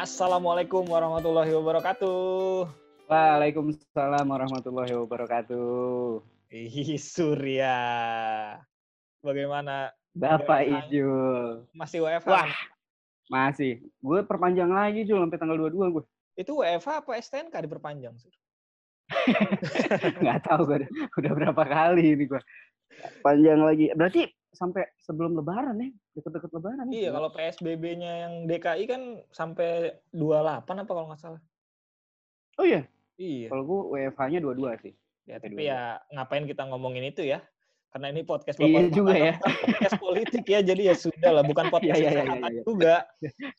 Assalamualaikum warahmatullahi wabarakatuh. Waalaikumsalam warahmatullahi wabarakatuh. Ih, Surya. Bagaimana? Bapak? Ijul. Masih WFH? Wah. Masih. Gue perpanjang lagi Jul sampai tanggal 22 gue. Itu WFH apa STNK diperpanjang? Sur? Nggak tahu gue udah, udah berapa kali ini gue. Panjang lagi. Berarti sampai sebelum lebaran ya? Deket-deket lebaran ya? Iya, kalau PSBB-nya yang DKI kan sampai 28 apa kalau nggak salah? Oh iya? Iya. Kalau gue WFH-nya 22 sih. Ya, tapi ya ngapain kita ngomongin itu ya? Karena ini podcast Iya Bapak juga Rumah ya. Podcast politik ya, jadi ya sudah lah, bukan podcast Iya, iya, iya, iya. juga.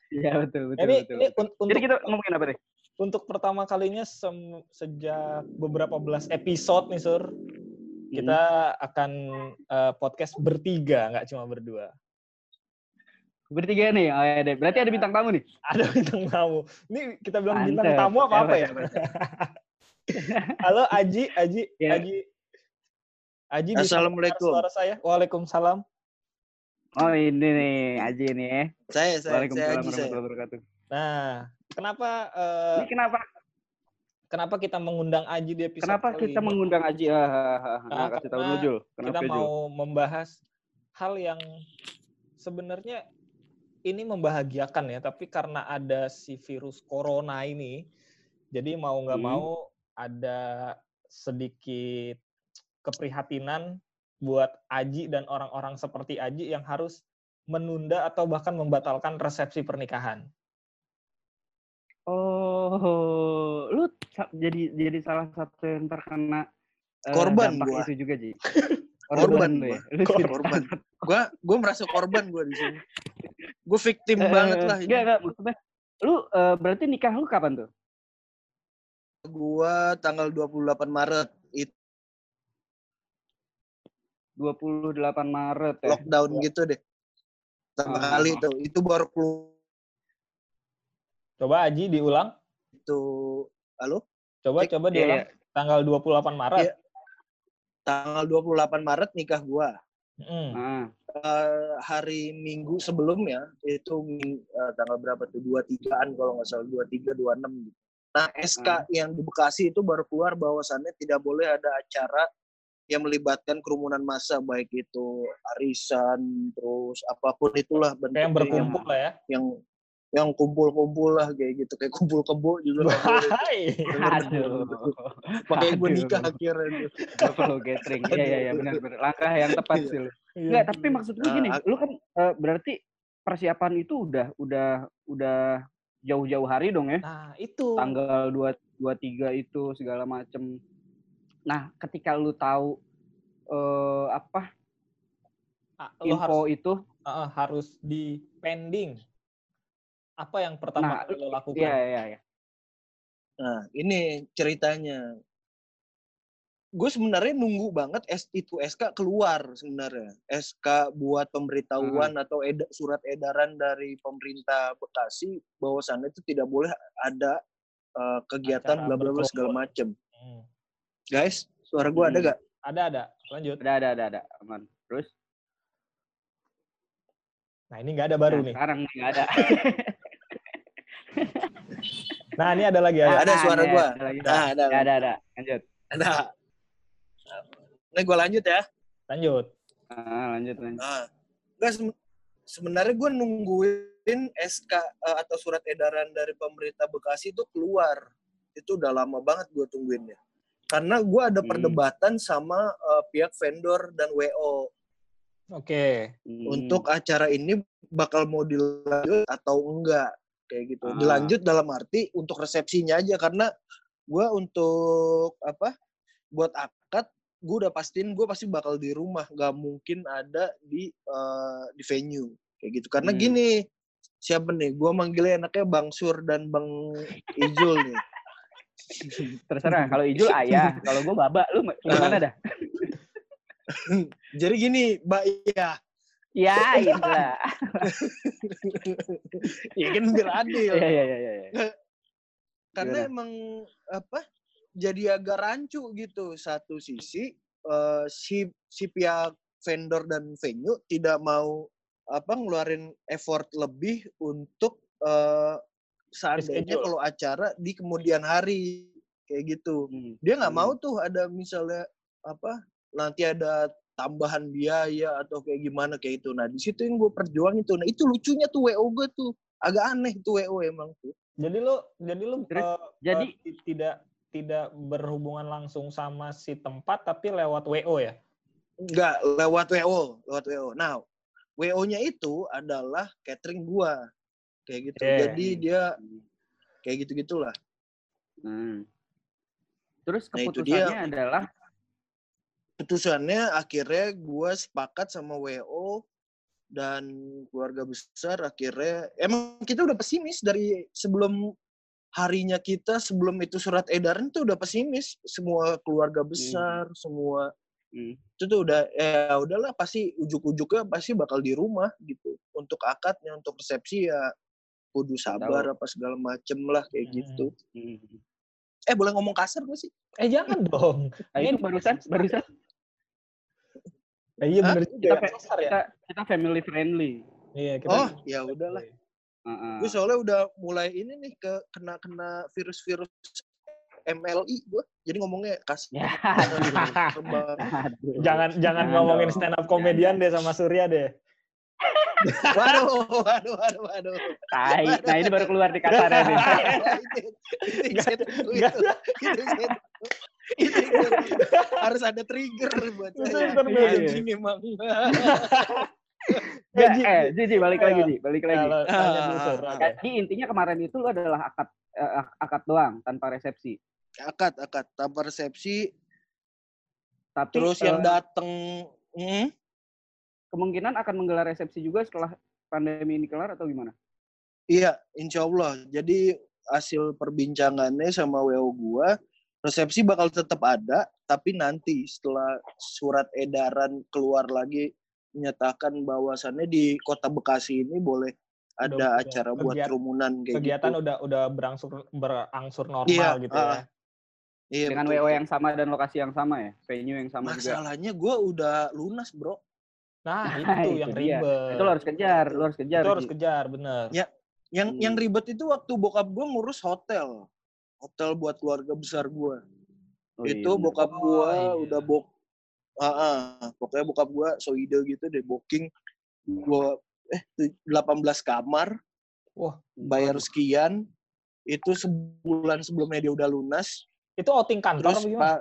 Iya betul, betul, ini betul. ini betul. un- untuk Jadi kita ngomongin apa deh? untuk pertama kalinya sem- sejak beberapa belas episode nih Sur. Kita akan eh, podcast bertiga, nggak cuma berdua. Bertiga nih. Oh, ya. Berarti ada bintang tamu nih. Ada bintang tamu. Ini kita bilang bintang Mantep. tamu apa apa ya? Halo Aji, Aji, Ya. Aji. Aji Assalamualaikum. suara saya. Waalaikumsalam. Oh ini nih, Aji nih ya. Saya, saya, saya Waalaikumsalam saya. warahmatullahi wabarakatuh. Nah, kenapa eh, Ini kenapa kenapa kita mengundang Aji di episode Kenapa kali kita ini? mengundang Aji? Ah, ah, ah, ah. Nah, kasih tahu dulu, Jul. Kenapa, kita Jul? mau membahas hal yang sebenarnya ini membahagiakan ya, tapi karena ada si virus corona ini, jadi mau nggak Hmm. mau ada sedikit keprihatinan buat Aji dan orang-orang seperti Aji yang harus menunda atau bahkan membatalkan resepsi pernikahan. Oh, lu jadi jadi salah satu yang terkena eh, Korban gua. itu juga, Ji. Korban ya? gua. Lu jadi Korban. Gua gua merasa korban gua di sini. Gue victim Eh, banget lah ini. Enggak, enggak, maksudnya lu eh, berarti nikah lu kapan tuh? Gua tanggal 28 Maret itu 28 Maret ya. lockdown gitu deh. Pertama Ah. kali tuh. Itu baru keluar Coba Aji diulang. itu halo Coba Cek. coba Iya, diulang. Tanggal 28 Maret. Iya. tanggal 28 Maret nikah gua. Mm. Ah, Eh, hari Minggu sebelumnya itu ming- eh, tanggal berapa tuh 23-an kalau nggak salah 23 26 gitu. Nah, SK Hmm. yang di Bekasi itu baru keluar bahwasannya tidak boleh ada acara yang melibatkan kerumunan massa baik itu arisan terus apa pun itulah Kayak yang bentuknya berkumpul lah ya. yang yang kumpul-kumpul lah kayak gitu kayak kumpul kebo juga nggak. Aduh. Makanya gue nikah akhirnya tuh. Buffalo gathering. Iya, iya, iya, benar benar. Langkah yang tepat Iya. sih lu. Iya. Enggak, tapi maksud gue Nah, gini, ak- lu kan eh, berarti persiapan itu udah udah udah jauh-jauh hari dong ya. Nah, itu. Tanggal 2 23 itu segala macem. Nah, ketika lu tahu eh apa Ah, harus info itu, ah, harus di pending. Apa yang pertama Nah, kali lo lakukan? iya iya iya. Nah, ini ceritanya. Gue sebenarnya nunggu banget S itu SK keluar sebenarnya. SK buat pemberitahuan atau eda- surat edaran dari pemerintah Bekasi bahwasannya itu tidak boleh ada uh, kegiatan bla bla bla segala macem. Hmm. Guys, suara gue ada Hmm. gak? Ada ada. Lanjut. Ada ada ada ada. Aman. Terus Nah, ini nggak ada baru nah, nih. sekarang nggak ada. Nah, ini ada lagi ya. Ada suara ada, gua. Ada. Nah, ada. Ya, ada ada. Lanjut. Ada. Ini gue lanjut ya. Lanjut. Ah, lanjut lanjut. Nah, enggak sebenarnya gue nungguin SK eh, atau surat edaran dari pemerintah Bekasi itu keluar. Itu udah lama banget gue tungguinnya. Karena gue ada Hmm. perdebatan sama eh, pihak vendor dan WO Oke. Hmm. untuk acara ini bakal mau dilanjut atau enggak kayak gitu. Ah. Dilanjut dalam arti untuk resepsinya aja karena gue untuk apa? Buat akad gue udah pastiin gue pasti bakal di rumah nggak mungkin ada di eh, di venue kayak gitu karena Hmm. gini siapa nih gue manggilnya enaknya bang Sur dan bang Ijul nih terserah kalau Ijul ayah, kalau gue baba, lu ma- gimana dah? jadi gini mbak ya Ya, itulah. ya kan biar adil Iya iya iya iya. karena Gimana? emang apa jadi agak rancu gitu satu sisi eh, si si pihak vendor dan venue tidak mau apa ngeluarin effort lebih untuk eh, seandainya kalau acara di kemudian hari kayak gitu. Hmm. Dia nggak Hmm. mau tuh ada misalnya apa nanti ada tambahan biaya atau kayak gimana kayak itu. Nah di situ yang gue perjuangin tuh. Nah itu lucunya tuh WO gue tuh agak aneh tuh WO emang tuh. Jadi lu jadi lu Terus, eh, jadi- ti- tidak tidak berhubungan langsung sama si tempat tapi lewat WO ya. Enggak lewat WO, lewat WO. Nah WO-nya itu adalah catering gua kayak gitu. Oke. Jadi dia kayak gitu gitulah. Hmm. Terus Nah, itu keputusannya dia. adalah Putusannya akhirnya gua sepakat sama WO dan keluarga besar akhirnya emang kita udah pesimis dari sebelum harinya kita sebelum itu surat edaran tuh udah pesimis. Semua keluarga besar semua hmm, itu tuh udah ya udahlah pasti ujuk-ujuknya pasti bakal di rumah gitu. Untuk akadnya untuk resepsi ya kudu sabar apa segala macem lah kayak Hmm. gitu. Hmm. eh boleh ngomong kasar gak sih? Eh jangan dong. Nah, itu barusan barusan Eh, iya bener kita juga. fa- Kasar ya. kita kita family friendly. Iya, kita oh ya udahlah Heeh. gue soalnya udah mulai ini nih ke kena kena virus-virus MLI gue jadi ngomongnya kasar Ya. Jangan jangan ngomongin stand up komedian deh sama Surya deh. waduh waduh waduh waduh Tai. Nah, ini baru keluar di kasarnya nih. itu, harus ada trigger buat saya anjing emang Ya, Ji, eh, Ji, Ji, balik lagi. Ji, balik lagi. Tanya dulu Ah, Sur. ah, oke. Jadi intinya kemarin itu lu adalah akad eh, ak- akad doang tanpa resepsi. akad akad tanpa resepsi Tapi terus yang eh, dateng hmm, kemungkinan akan menggelar resepsi juga setelah pandemi ini kelar atau gimana? iya insya Allah jadi hasil perbincangannya sama WO gua resepsi bakal tetap ada tapi nanti setelah surat edaran keluar lagi menyatakan bahwasannya di kota Bekasi ini boleh ada Udah- udah acara buat kegiat- kerumunan kayak Kegiatan gitu. udah udah berangsur berangsur normal Iya, gitu ah, ya. Iya, Dengan betul. WO yang sama dan lokasi yang sama ya, venue yang sama juga. Masalahnya gue udah lunas bro. Nah, Nah, itu itu yang dia. ribet. Itu lo harus kejar, lo harus kejar. Itu harus kejar, bener. Ya. Yang Hmm. yang ribet itu waktu bokap gue ngurus hotel, hotel buat keluarga besar gue. Oh, iya, itu bener. bokap Oh, gue iya. udah bok, ah, ah, pokoknya bokap gue so ide gitu deh booking gue eh tu- 18 kamar, Wah, bayar sekian, itu sebulan sebelumnya dia udah lunas. itu outing kantor Terus pak,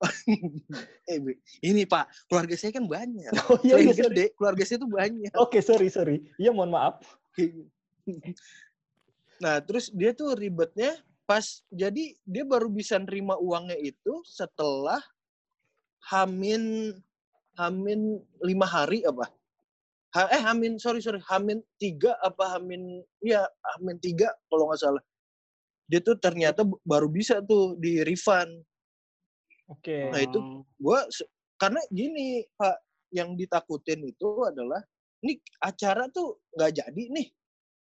eh ini pak, keluarga saya kan banyak. Oh iya, Selain iya sorry. gede, keluarga saya tuh banyak. Oke, sorry, sorry. Iya, mohon maaf. nah, terus dia tuh ribetnya pas jadi dia baru bisa nerima uangnya itu setelah Hamin Hamin lima hari apa? Ha, eh Hamin sorry sorry Hamin tiga apa Hamin ya Hamin tiga kalau nggak salah. Dia tuh ternyata baru bisa tuh di refund. Oke. Nah, itu. Gua karena gini Pak yang ditakutin itu adalah ini acara tuh nggak jadi nih.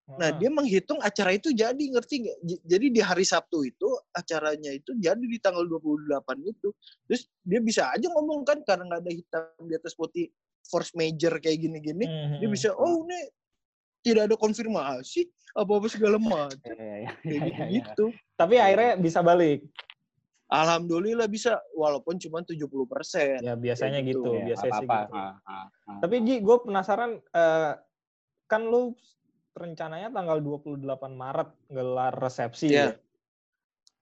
Nah, Hmm. dia menghitung acara itu jadi, ngerti nggak? Jadi di hari Sabtu itu acaranya itu jadi di tanggal 28 itu. Terus dia bisa aja ngomong kan karena nggak ada hitam di atas putih force major kayak gini-gini, Hmm, dia hmm. bisa oh ini tidak ada konfirmasi apa-apa segala macam Iya, iya, iya, kayak iya, iya. gitu-gitu. Tapi akhirnya bisa balik. Alhamdulillah bisa walaupun cuma 70%. Ya biasanya gitu. gitu, Iya, biasanya sih apa-apa. gitu. Ah, ah, ah. Tapi Ji, gue penasaran eh, kan lu rencananya tanggal 28 Maret gelar resepsi Iya. ya.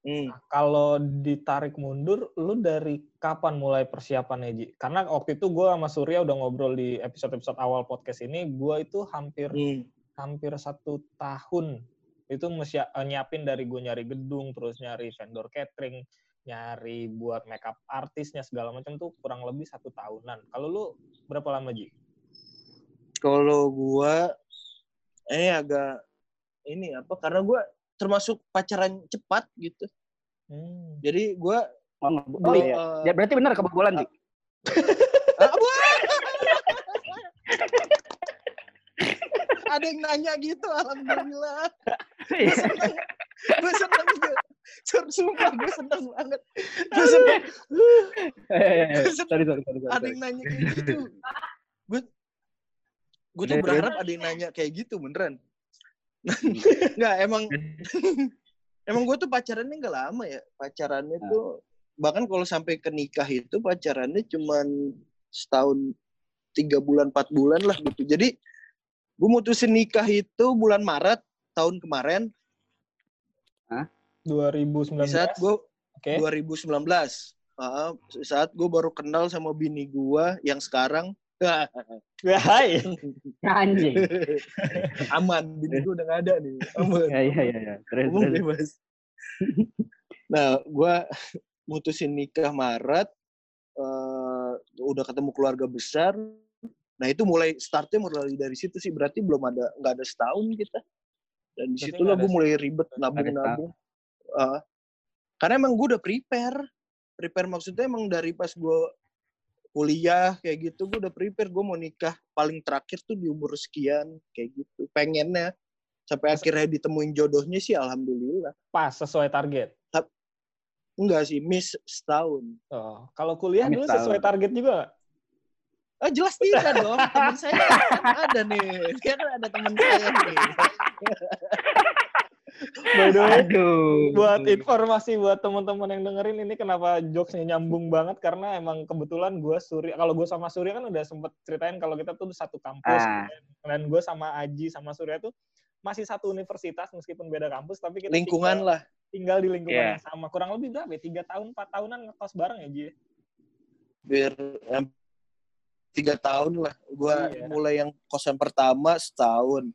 Hmm. Nah, Kalau ditarik mundur, lu dari kapan mulai persiapannya Ji? Karena waktu itu gue sama Surya udah ngobrol di episode-episode awal podcast ini, gue itu hampir Hmm. hampir satu tahun itu eh, nyiapin dari gue nyari gedung, terus nyari vendor catering, nyari buat makeup artisnya segala macam tuh kurang lebih satu tahunan. Kalau lu berapa lama Ji? Kalau gua ini agak ini apa karena gua termasuk pacaran cepat gitu. Hmm. Jadi gua Oh, oh, iya. eh, Ya berarti benar kebobolan, Ji. ah, ada yang nanya gitu alhamdulillah. Gue seneng. Gue seneng gue. Sur, Sumpah gue seneng banget. Gue seneng. Eh, sorry, sorry, sorry, sorry. Ada yang nanya gitu. Gue tuh Terus, berharap ada yang nanya kayak gitu beneran. Nggak, emang emang gue tuh pacarannya nggak lama ya. Pacarannya Ah. tuh bahkan kalau sampai ke nikah itu pacarannya cuman setahun tiga bulan empat bulan lah gitu. Jadi gue mutusin nikah itu bulan Maret tahun kemarin 2019. di saat gue Oke. 2019 Ah, saat gue baru kenal sama bini gue yang sekarang Hai. Anjing. aman bini gue udah gak ada nih aman Ya iya iya iya. Terus terus. bebas. nah, gue mutusin nikah Maret, eh, udah ketemu keluarga besar. Nah itu mulai startnya mulai dari situ sih. Berarti belum ada nggak ada setahun kita. Dan di situ lah gue mulai ribet nabung-nabung. Eh, karena emang gue udah prepare. Prepare maksudnya emang dari pas gue kuliah kayak gitu gue udah prepare gue mau nikah paling terakhir tuh di umur sekian kayak gitu pengennya sampai akhirnya ditemuin jodohnya sih alhamdulillah Pas sesuai target. Enggak sih, miss setahun. Oh, kalau kuliah dulu sesuai target juga? Ah, jelas tidak dong. Teman saya kan ada nih. Dia kan ada teman saya nih. By the way, Aduh. buat informasi buat teman-teman yang dengerin ini kenapa jokesnya nyambung banget karena emang kebetulan gue Surya kalau gue sama Surya kan udah sempet ceritain kalau kita tuh satu kampus Ah. dan gue sama Aji sama Surya tuh masih satu universitas meskipun beda kampus tapi kita Lingkungan tinggal, lah. tinggal di lingkungan Iya. yang sama kurang lebih berapa ya? tiga tahun empat tahunan ngekos bareng ya Ji Biar tiga tahun lah. Gua Iya. mulai yang kosan pertama setahun.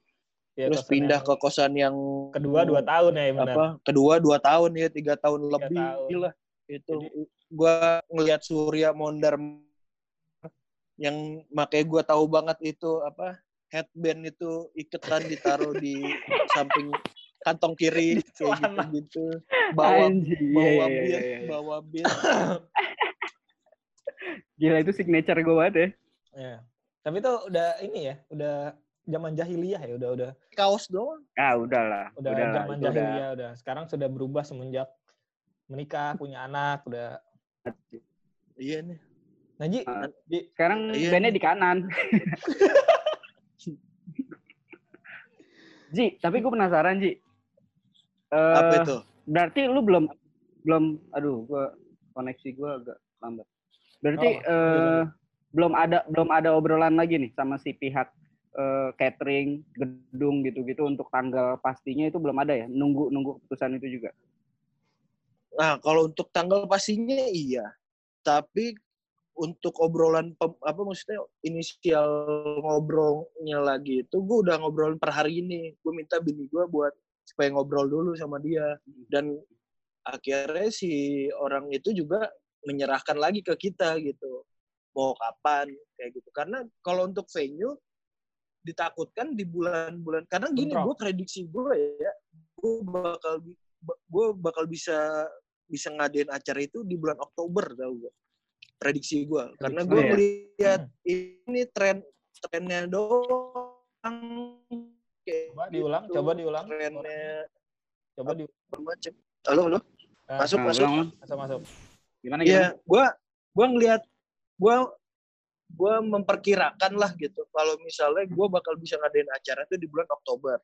Ya, terus pindah yang ke kosan yang kedua dua tahun ya benar apa? Kedua dua tahun ya, tiga tahun Tiga lebih tahun. lah. Itu Jadi- gua ngelihat Surya mondar yang makanya gua tahu banget itu apa headband itu iketan ditaruh di samping kantong kiri kayak gitu gitu bawa Anjing. Iya, bawa iya, bir iya, iya. bawa bir Gila itu signature gue banget ya. ya tapi itu udah ini ya udah zaman jahiliyah ya udah udah kaos doang Ah udahlah. udah udahlah, zaman udah. jahiliyah udah sekarang sudah berubah semenjak menikah punya anak udah iya nih Naji Ah. Ji Sekarang Iya bandnya nih. di kanan. Ji, tapi gue penasaran Ji. Eh, apa itu Berarti lu belum belum aduh gua koneksi gua agak lambat. Berarti Oh, eh, belum ada belum ada obrolan lagi nih sama si pihak eh, catering, gedung gitu-gitu untuk tanggal pastinya itu belum ada ya? Nunggu nunggu keputusan itu juga. nah kalau untuk tanggal pastinya iya. Tapi untuk obrolan apa maksudnya inisial ngobrolnya lagi itu gue udah ngobrolin per hari ini. Gue minta bini gue buat supaya ngobrol dulu sama dia. Dan akhirnya si orang itu juga menyerahkan lagi ke kita gitu. Mau kapan kayak gitu. Karena kalau untuk venue ditakutkan di bulan-bulan karena gini gue prediksi gue ya gue bakal gue bakal bisa bisa ngadain acara itu di bulan Oktober tau gue prediksi gue karena gue Prediksi ya? melihat Hmm. ini tren trennya doang kayak coba diulang gitu. coba diulang trennya coba di macam halo halo Ah, masuk Nah, masuk ulang, ulang. masuk masuk Gimana Iya, gimana? gua gua ngelihat gua gua memperkirakan lah gitu kalau misalnya gua bakal bisa ngadain acara itu di bulan Oktober.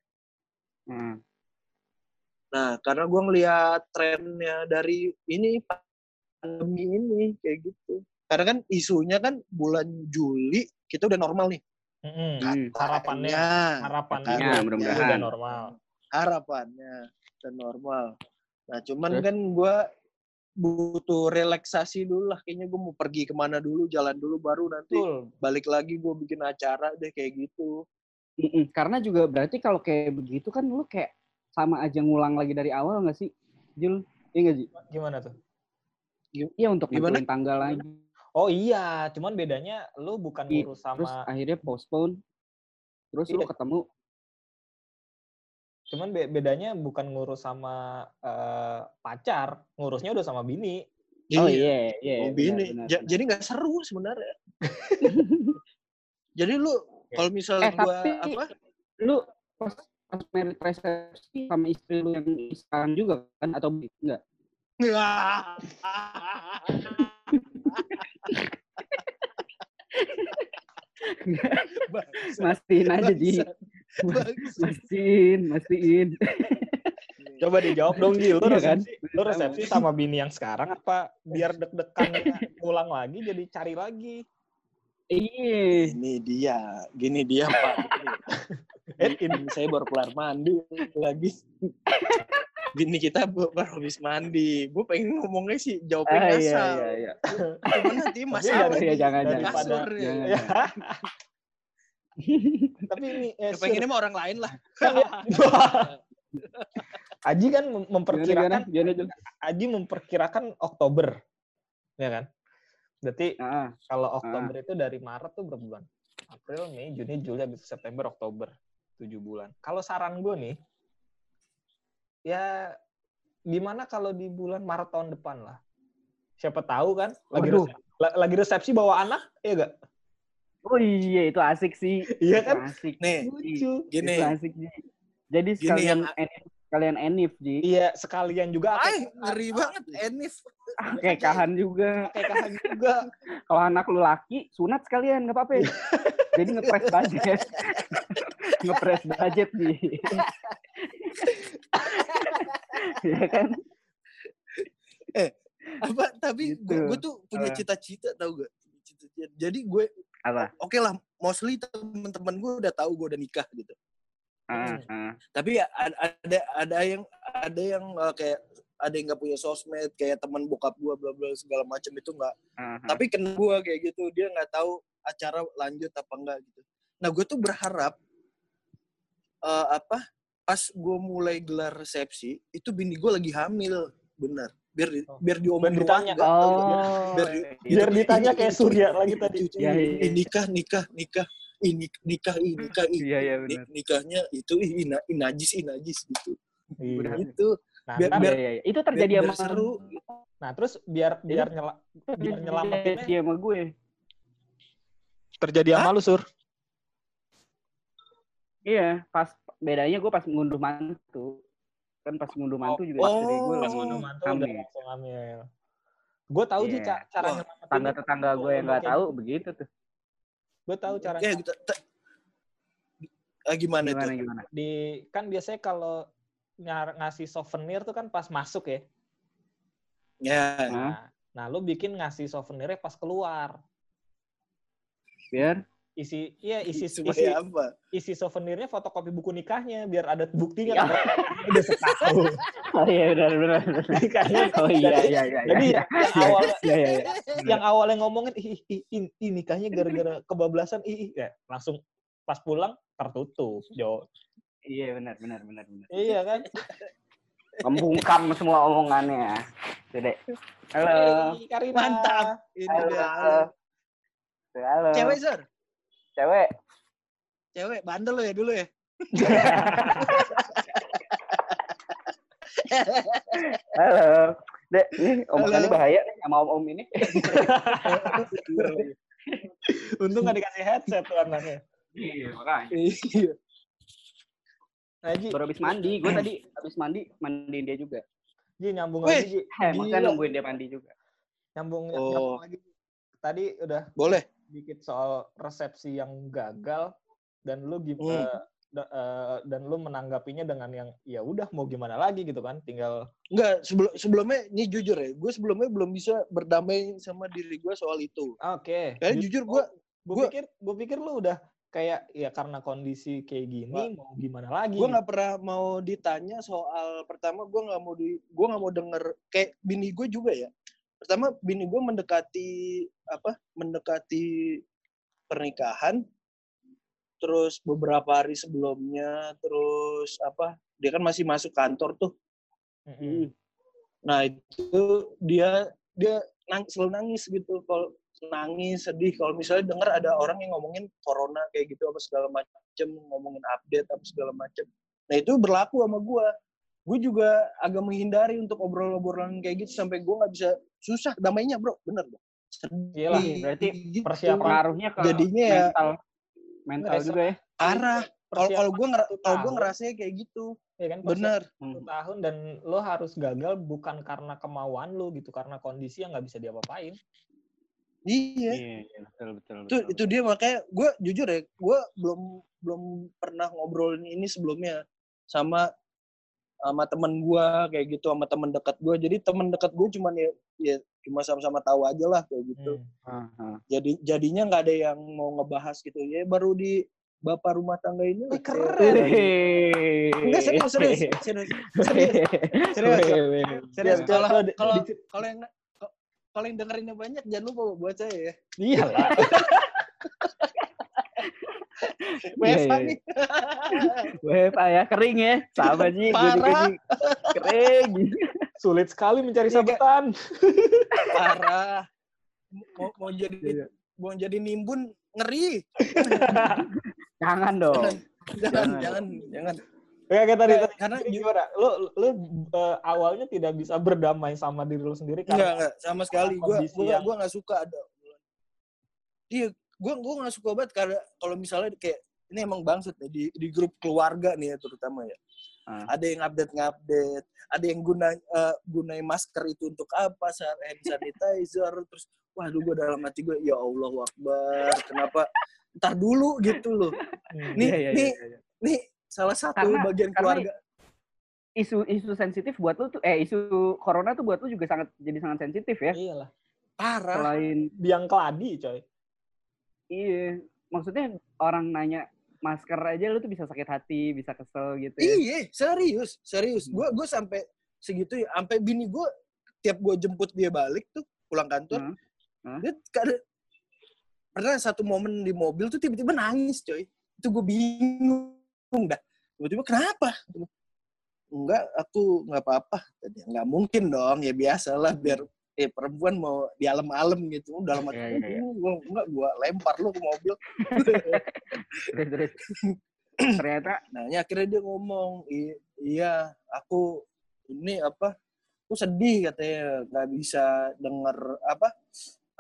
Hmm. Nah, karena gua ngelihat trennya dari ini pandemi ini kayak gitu. Karena kan isunya kan bulan Juli kita udah normal nih. Mm-mm. Hmm. harapannya harapannya katanya. mudah-mudahan. udah normal harapannya dan normal. Nah, cuman Terus? kan gua butuh relaksasi dulu lah. Kayaknya gue mau pergi ke mana dulu, jalan dulu, baru nanti betul balik lagi gue bikin acara deh kayak gitu. Mm-mm. Karena juga berarti kalau kayak begitu kan lu kayak sama aja ngulang lagi dari awal nggak sih, Jul? Iya nggak Ji? gimana tuh Iya untuk Gimana? tanggal lagi. oh iya cuman bedanya lu bukan Iya, ngurus Terus sama akhirnya postpone. Terus lu Iya. ketemu. Cuman be- bedanya bukan ngurus sama eh, pacar ngurusnya udah sama bini Oh iya, iya. Oh, benar, bini. benar, Ja- benar. jadi nggak seru sebenarnya. jadi lu kalau Eh misalnya gua tapi apa? lu pas pas merit resepsi sama istri lu yang sekarang juga kan atau enggak? Mastiin aja Ji. Mastiin, mastiin. Coba dijawab dong Gi, lu Iya kan? resepsi, lu resepsi sama bini yang sekarang apa biar deg-degan ngulang lagi jadi cari lagi. Iya. Ini dia, gini dia Pak. Eh, Ini saya baru kelar mandi lagi. Bini kita baru habis mandi. Gue pengen ngomongnya sih jawabnya Ah, iya, ngasal. iya, iya. Cuman nanti masalah iya, di- jangan, jangan. kasur Daripada- ya. Jangan. Tapi ini eh, Ya, pengennya sama orang lain lah. Kan ya- Aji kan mem- Gimana, memperkirakan gimana? Gimana, Jul? Aji memperkirakan Oktober. Ya kan? Berarti Ah, kalau Oktober itu dari Maret tuh berapa bulan? April, Mei, Juni, Juli, Agustus, September, Oktober. 7 bulan. Kalau saran gue nih, ya gimana kalau di bulan Maret tahun depan lah? Siapa tahu kan? Lagi, Waduh. resepsi, la- lagi resepsi bawa anak, ya gak? Oh iya, itu asik sih. Iya kan? Asik. Nih, Lucu. gini. Itu asik sih. Jadi Gini sekalian yang- enif, sekalian enif, Ji. Iya, sekalian juga Ay, akekahan. ngeri banget Enif. Kekahan juga. Akekahan juga. Kalau anak lu laki, sunat sekalian, nggak apa-apa. Jadi ngepres budget. ngepres budget, Ji. Iya kan? Apa tapi Gitu. gue tuh punya Ah. cita-cita tau gak? Cita-cita. Jadi gue Apa? oke lah, mostly teman-teman gue udah tahu gue udah nikah gitu. Ah, ah. Tapi ya ad- ada ada yang ada yang uh, kayak ada yang nggak punya sosmed kayak teman bokap gue bla bla segala macam itu nggak. ah. Tapi kena gue kayak gitu dia nggak tahu acara lanjut apa enggak gitu. Nah gue tuh berharap uh, apa pas gue mulai gelar resepsi itu bini gue lagi hamil bener biar di, Oh. biar diomongin ditanya. tau gak? Oh, biar, iya. Biar Itu- ditanya kayak Surya lagi tadi. Iya, iya, ih, nikah nikah nikah ini nikah ini nikah ini Iya, iya, Ni- benar. nikahnya itu ih, ina, inajis inajis gitu Iya. itu Nah, Biar- Iya, iya, iya. Itu terjadi biar sama seru. nah, terus biar biar Itu- nyela, biar terjadi nyelamatinnya sama gue. terjadi sama lu, Sur. Iya, pas bedanya gue pas ngunduh mantu. Kan pas ngunduh mantu juga Oh, istri gue pas ngunduh mantu udah hamil. langsung hamil. Gue tahu sih Iya. ca- cara Wah, nyelamatinnya. Tetangga-tetangga gue yang nggak tahu begitu tuh. Gue tahu cara ya gitu te- Ah, gimana, Gimana tuh gimana? di kan biasanya kalau nyar, ngasih souvenir tuh kan pas masuk ya. ya Hah? Nah, nah lu bikin ngasih souvenirnya pas keluar. Biar Isi iya isi isi supaya apa isi souvenirnya fotokopi buku nikahnya biar ada buktinya Ya. kan udah setahun Oh iya benar benar. nikahnya. Oh iya Jadi- iya iya. Jadi iya. yang awalnya Iya iya iya. yang awalnya ngomongin ih, ih, ih, ih, nikahnya gara-gara kebablasan ih, ih, ya langsung pas pulang tertutup jo Iya benar benar benar benar. iya kan Membungkam semua omongannya. Dede. Halo. Hey, Karina. mantap ini Halo. Halo. Halo. cewek sir Cewek. cewek bandel lo ya dulu ya Halo. Dek, ini omongannya bahaya nih sama om-om ini. untung gak dikasih headset tuh anaknya Iya, makanya. iya Haji Baru habis mandi, gue tadi habis mandi mandiin dia juga. Ji nyambung Wih, lagi Ji Eh, Gila. nungguin dia mandi juga. nyambung Oh. nyambung lagi tadi udah boleh dikit soal resepsi yang gagal dan lu Hmm. gimana dan lu menanggapinya dengan yang ya udah mau gimana lagi gitu kan tinggal Enggak, sebelum sebelumnya ini jujur ya, gue sebelumnya belum bisa berdamai sama diri gue soal itu. oke Karena jujur gue, gue gua- pikir gue pikir lu udah kayak ya karena kondisi kayak gini Wah. mau gimana lagi gue nggak pernah mau ditanya soal pertama gue nggak mau di, gue nggak mau denger kayak bini gue juga ya. Pertama bini gue mendekati apa? Mendekati pernikahan. Terus beberapa hari sebelumnya, terus apa? Dia kan masih masuk kantor tuh. Mm-mm. Nah itu dia dia nang, selalu nangis gitu kalau nangis sedih kalau misalnya dengar ada orang yang ngomongin corona kayak gitu apa segala macem ngomongin update apa segala macem. Nah itu berlaku sama gue. Gue juga agak menghindari untuk obrol-obrolan kayak gitu sampai gue nggak bisa susah damainya bro, bener bro. Iyalah, Sedih berarti gitu. persiapan Pengaruhnya ke Jadinya ya- mental mental Ngerasa- juga ya. arah. Kalau kalau gue kalau gue ngerasanya kayak gitu, ya kan bener. tahun dan lo harus gagal bukan karena kemauan lo gitu karena kondisi yang nggak bisa diapa-apain Iya. Iya, iya, betul betul itu betul. itu dia makanya gue jujur ya gue belum belum pernah ngobrolin ini sebelumnya sama sama temen gue kayak gitu sama temen dekat gue jadi temen dekat gue cuman ya ya cuma sama-sama tahu aja lah kayak gitu Hmm. Ah, ah. jadi jadinya nggak ada yang mau ngebahas gitu ya baru di bapak rumah tangga ini lah Ih, keren. Wih. enggak serius serius serius serius serius Wih, wih. serius Biar- kalau kalau kalau yang kalau yang dengerinnya banyak jangan lupa buat saya ya Iyalah. Iya, WFH iya, nih WFA ya kering ya sama Ji gue juga. Ji. kering Sulit sekali mencari Iya, sabetan. parah mau mau jadi Iya. mau jadi nimbun ngeri jangan dong jangan jangan Jangan. jangan jangan Kayak tadi, tadi karena gimana? Lu lu eh, awalnya tidak bisa berdamai sama diri lu sendiri enggak karena enggak sama sekali gue kondisi gue yang- gue nggak suka ada iya gue gue nggak suka banget karena kalau misalnya kayak ini emang bangsat nih di di grup keluarga nih ya terutama ya Ah. ada yang update ngupdate ada yang guna eh, gunain masker itu untuk apa saat hand sanitizer terus waduh gue dalam hati gue ya Allah akbar kenapa ntar dulu gitu loh Hmm. nih Iya, iya, nih iya, iya. nih salah satu Karena- bagian karena keluarga isu isu sensitif buat lu tuh eh isu corona tuh buat lu juga sangat jadi sangat sensitif ya Iyalah. parah selain Biang keladi, coy. Iya maksudnya orang nanya masker aja lu tuh bisa sakit hati bisa kesel gitu ya. Iya, serius, serius. Gue gue sampai segitu ya, sampai bini gue tiap gue jemput dia balik tuh pulang kantor, Hmm. Hmm. dia kada pernah satu momen di mobil tuh tiba-tiba nangis, coy. Itu gue bingung dah. Tiba-tiba kenapa? Enggak, aku nggak apa-apa. Tadi nggak mungkin dong, ya biasa lah biar eh perempuan mau di alam-alam gitu dalam hati Iya, iya, iya. gue enggak gue lempar lu ke mobil terus terus ternyata Nah, ini akhirnya dia ngomong, "I- iya, aku ini apa? Aku sedih katanya nggak bisa denger apa?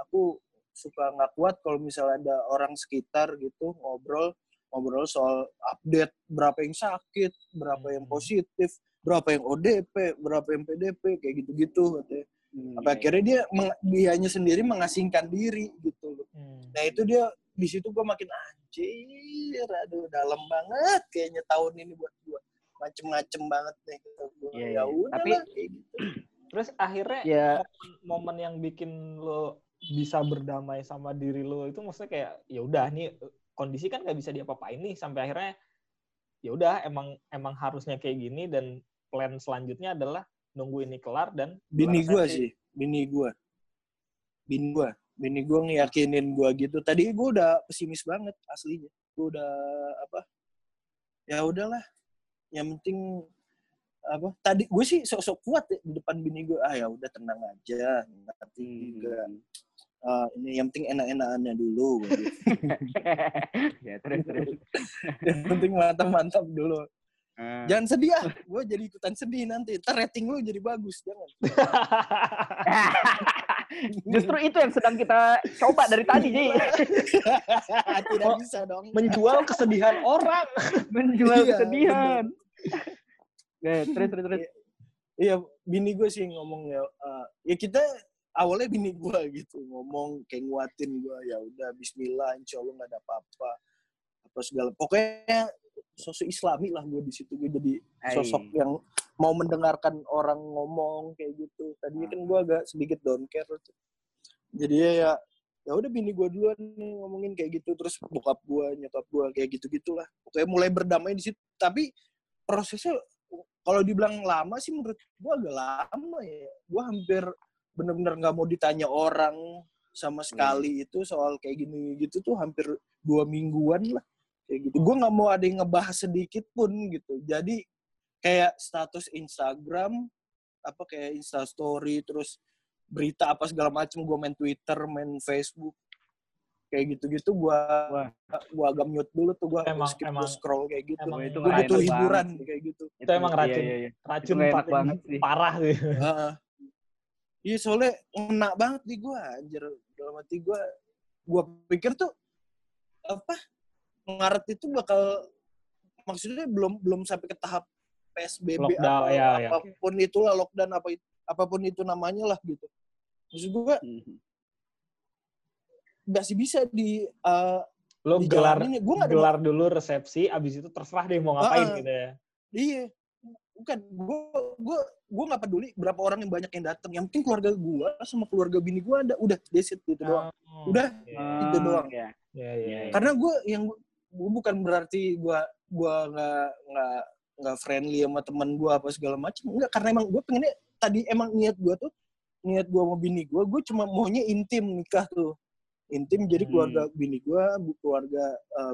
Aku suka nggak kuat kalau misalnya ada orang sekitar gitu ngobrol ngobrol soal update berapa yang sakit, berapa yang Hmm. positif, berapa yang ODP, berapa yang PDP, kayak gitu-gitu katanya. Hmm, Apa akhirnya dia meng- dianya sendiri mengasingkan diri gitu loh. Hmm. Nah itu dia di situ gue makin anjir, aduh dalam banget kayaknya tahun ini buat gue macem-macem banget nih. Gitu. Gua, Iya, ya iya. udah Tapi- lah, kayak gitu. Terus akhirnya ya momen yang bikin lo bisa berdamai sama diri lo itu maksudnya kayak ya udah nih kondisi kan nggak bisa diapa-apain nih sampai akhirnya ya udah emang emang harusnya kayak gini dan plan selanjutnya adalah nunggu ini kelar dan Bini gue sih, bini gue, bini gue, bini gue ngeyakinin gue gitu. Tadi gue udah pesimis banget aslinya. Gue udah apa? Ya udahlah, yang penting apa? Tadi gue sih sok-sok kuat ya di depan bini gue. Ah ya udah tenang aja, nanti Hmm. juga ah, ini yang penting enak-enakannya dulu. gua gitu. ya terus terus yang penting mantap-mantap dulu. Ah. Jangan sedih ah, gue jadi ikutan sedih nanti. Ntar rating lu jadi bagus, jangan. Justru itu yang sedang kita coba dari tadi, Ji. Tidak Oh. bisa dong. menjual kesedihan orang Menjual Iya, kesedihan. Ya, terus, terus, terus. Iya, bini gue sih ngomong ya. eh, ya kita awalnya bini gue gitu ngomong kayak nguatin gue ya udah Bismillah, Insya Allah nggak ada apa-apa apa segala. Pokoknya sosok Islami lah gue di situ gue jadi sosok Hai. yang mau mendengarkan orang ngomong kayak gitu. Tadinya kan gue agak sedikit don't care. tuh. Jadi ya ya udah bini gue duluan nih ngomongin kayak gitu terus bokap gue nyokap gue kayak gitu gitulah pokoknya mulai berdamai di situ tapi prosesnya kalau dibilang lama sih menurut gue agak lama ya gue hampir bener-bener nggak mau ditanya orang sama sekali itu soal kayak gini gitu tuh hampir dua mingguan lah kayak gitu. Gue nggak mau ada yang ngebahas sedikit pun gitu. Jadi kayak status Instagram apa kayak Instastory terus berita apa segala macem gue main Twitter main Facebook kayak gitu-gitu gue gue agak mute dulu tuh gue Emang- skip emang- gua scroll kayak gitu. emang itu gue nggak butuh enak hiburan banget kayak gitu. Itu emang racun. Iya, iya, iya. racun Itu enak paling banget sih. parah sih. Heeh. Iya soalnya ngena banget di gue anjir. Dalam hati gue gue pikir tuh apa Maret itu bakal maksudnya belum belum sampai ke tahap PSBB Lockdown, apa, ya, ya. apa pun itulah lockdown apa apa pun itu namanya lah gitu maksud gue Mhm. masih bisa di eh, Lo gelar dijalanin ya. Gue nggak ada gelar dulu resepsi, abis itu terserah deh mau ngapain Ah, gitu ya. Iya. Bukan, gue gue gue nggak peduli berapa orang yang banyak yang datang. Yang penting keluarga gue sama keluarga bini gue ada. Udah, that's it, gitu doang. Oh, Udah. iya. Itu doang. Ya. Iya, iya, iya. Karena gue yang gue bukan berarti gue gue nggak nggak nggak friendly sama teman gue apa segala macam. Enggak, karena emang gue pengennya tadi emang niat gue tuh niat gue sama bini gue, gue cuma maunya intim nikah tuh. Intim jadi Hmm. keluarga bini gue, keluarga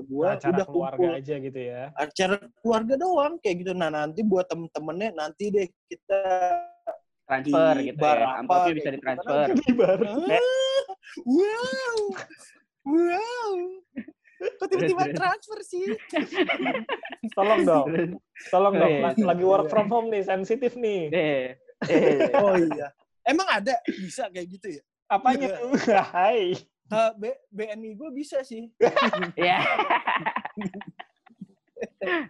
gue acara udah keluarga kumpul aja gitu ya. acara keluarga doang kayak gitu. Nah nanti buat temen-temennya nanti deh kita Transfer Di gitu bar ya. apa, Amplopnya bisa gitu. ditransfer. Di bar. Ah, wow, wow. Kok tiba-tiba transfer sih? Tolong dong, tolong dong. iya. Lagi- work from home nih, sensitif nih. Eh, eh. Oh iya. Emang ada bisa kayak gitu ya? Apanya Iya. tuh? Hai. B, BNI gue bisa sih. Ya.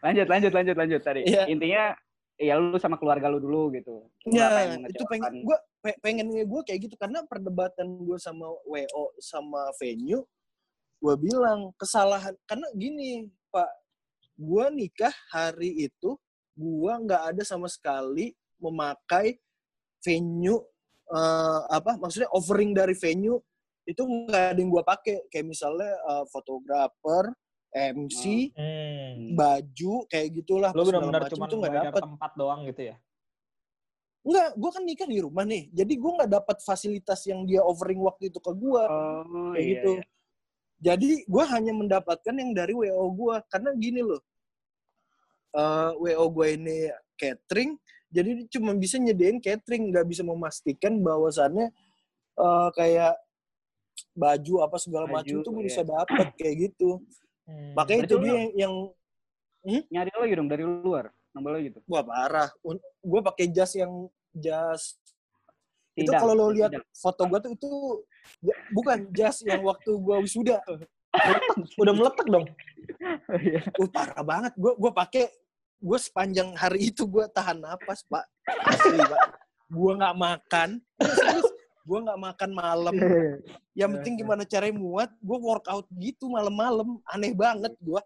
lanjut, lanjut, lanjut, lanjut tadi. Iya. Intinya ya lu sama keluarga lu dulu gitu. Ya, pengen itu pengen gue pengennya gue kayak gitu karena perdebatan gue sama WO sama venue gue bilang kesalahan karena gini Pak gue nikah hari itu gue nggak ada sama sekali memakai venue eh, apa maksudnya offering dari venue itu nggak ada yang gue pakai kayak misalnya eh, fotografer MC Hmm. baju kayak gitulah Lo benar-benar cuma tuh nggak dapet tempat doang gitu ya? Enggak, gue kan nikah di rumah nih. Jadi gue nggak dapat fasilitas yang dia offering waktu itu ke gue. Oh, kayak iya, gitu. iya. Jadi gue hanya mendapatkan yang dari WO gue. Karena gini loh. eh WO gue ini catering. Jadi cuma bisa nyediain catering. Nggak bisa memastikan bahwasannya eh kayak baju apa segala Baju, macam tuh gue iya. bisa dapet kayak gitu. Hmm. Makanya Berarti itu dia yang, yang Nyari lagi dong dari luar. Nambah lagi gitu. wah parah. Gue pakai jas yang jas itu kalau lo lihat foto gue tuh itu bukan jas yang waktu gue wisuda. Udah meletak dong. Iya. uh, parah banget. Gue gue pakai gue sepanjang hari itu gue tahan napas pak. Asli pak. Gue nggak makan. Gue nggak makan malam. Yang penting gimana caranya muat gue workout gitu malam-malam. Aneh banget gue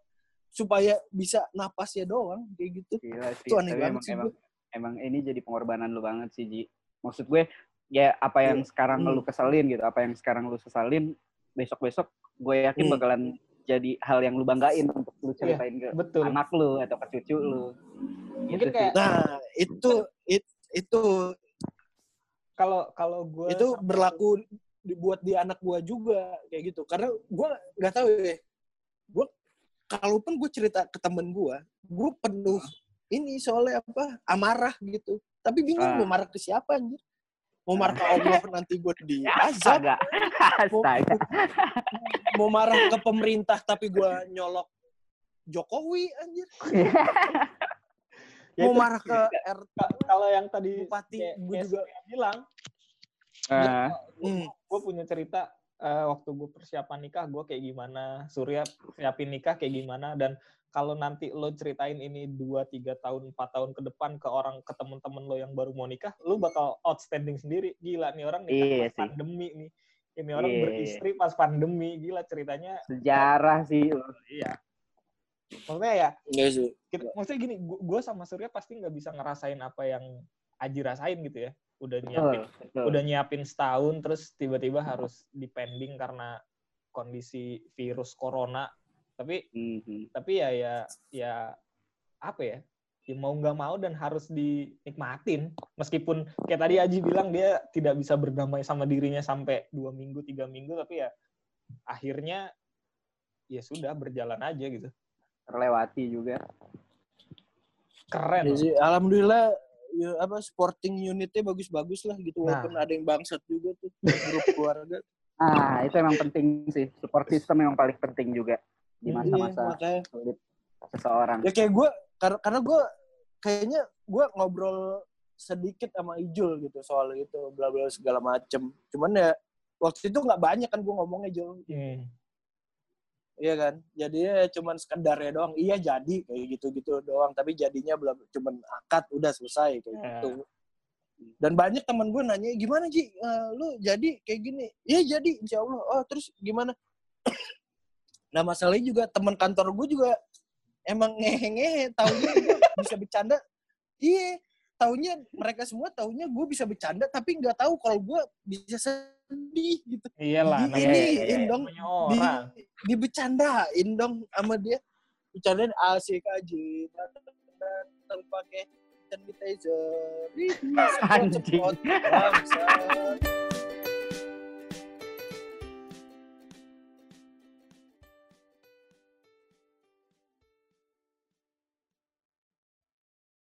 supaya bisa napas ya doang kayak gitu. Gila sih. Itu aneh Tapi banget emang, sih emang, emang ini jadi pengorbanan lu banget sih, Ji. Maksud gue, ya apa yang sekarang Hmm. lu kesalin gitu, apa yang sekarang lu sesalin, besok-besok gue yakin Hmm. bakalan jadi hal yang lu banggain untuk lu ceritain ke Betul. anak lu atau ke cucu lu. Mungkin Gitu kayak sih. nah itu it, itu kalau kalau gue itu berlaku dibuat di anak gua juga kayak gitu karena gua nggak tahu ya gua kalaupun gue cerita ke temen gua gue penuh ini soalnya apa amarah gitu tapi bingung Ah. mau marah ke siapa anjir mau marah ke Allah nanti gue diazab Astaga. Astaga. mau marah ke pemerintah tapi gua nyolok Jokowi anjir Ya mau marah ke RT kalau yang tadi bupati gue juga bilang, Ah, hmm. gue punya cerita eh, waktu gue persiapan nikah gue kayak gimana, Surya siapin nikah kayak gimana dan kalau nanti lo ceritain ini 2 3 tahun, 4 tahun ke depan ke orang ke temen-temen lo yang baru mau nikah, lo bakal outstanding sendiri. Gila nih orang nikah Iya pas sih. pandemi nih. Ini orang Iya, iya. beristri pas pandemi, gila ceritanya. sejarah sih. Iya. Maksudnya ya, Enggak sih kita, maksudnya gini, gue sama Surya pasti nggak bisa ngerasain apa yang Aji rasain gitu ya. Udah nyiapin Betul, betul. udah nyiapin setahun terus tiba-tiba harus dipending karena kondisi virus corona tapi Mhm. tapi ya ya ya apa ya ya mau nggak mau dan harus dinikmatin meskipun kayak tadi Aji bilang dia tidak bisa berdamai sama dirinya sampai dua minggu tiga minggu tapi ya akhirnya ya sudah berjalan aja gitu terlewati juga. keren Ya sih, alhamdulillah ya, apa sporting unitnya bagus-bagus lah gitu Nah. walaupun ada yang bangsat juga tuh grup keluarga. Ah, itu emang penting sih. Support system memang paling penting juga di Iya, masa-masa makanya. sulit seseorang. Ya kayak gue karena karena gue kayaknya gue ngobrol sedikit sama Ijul gitu soal itu bla bla segala macem. Cuman ya waktu itu nggak banyak kan gue ngomongnya Jul. Hmm. Iya kan? Jadinya cuman sekedarnya doang. Iya jadi kayak gitu-gitu doang. Tapi jadinya belum cuman akad udah selesai kayak Ya. gitu. Dan banyak teman gue nanya, gimana Ji, Eh, lu jadi kayak gini? Iya jadi, insya Allah. Oh terus gimana? Nah masalahnya juga teman kantor gue juga emang ngehe-ngehe. Taunya gue bisa bercanda. Iya, taunya mereka semua taunya gue bisa bercanda, tapi nggak tahu kalau gue bisa sedih gitu. Iyalah, Di- namanya, iniin dong, namanya orang. Dibecandain dong sama dia. Bercandain asik aja. Datang pakai sanitizer. Anjing. Bangsat.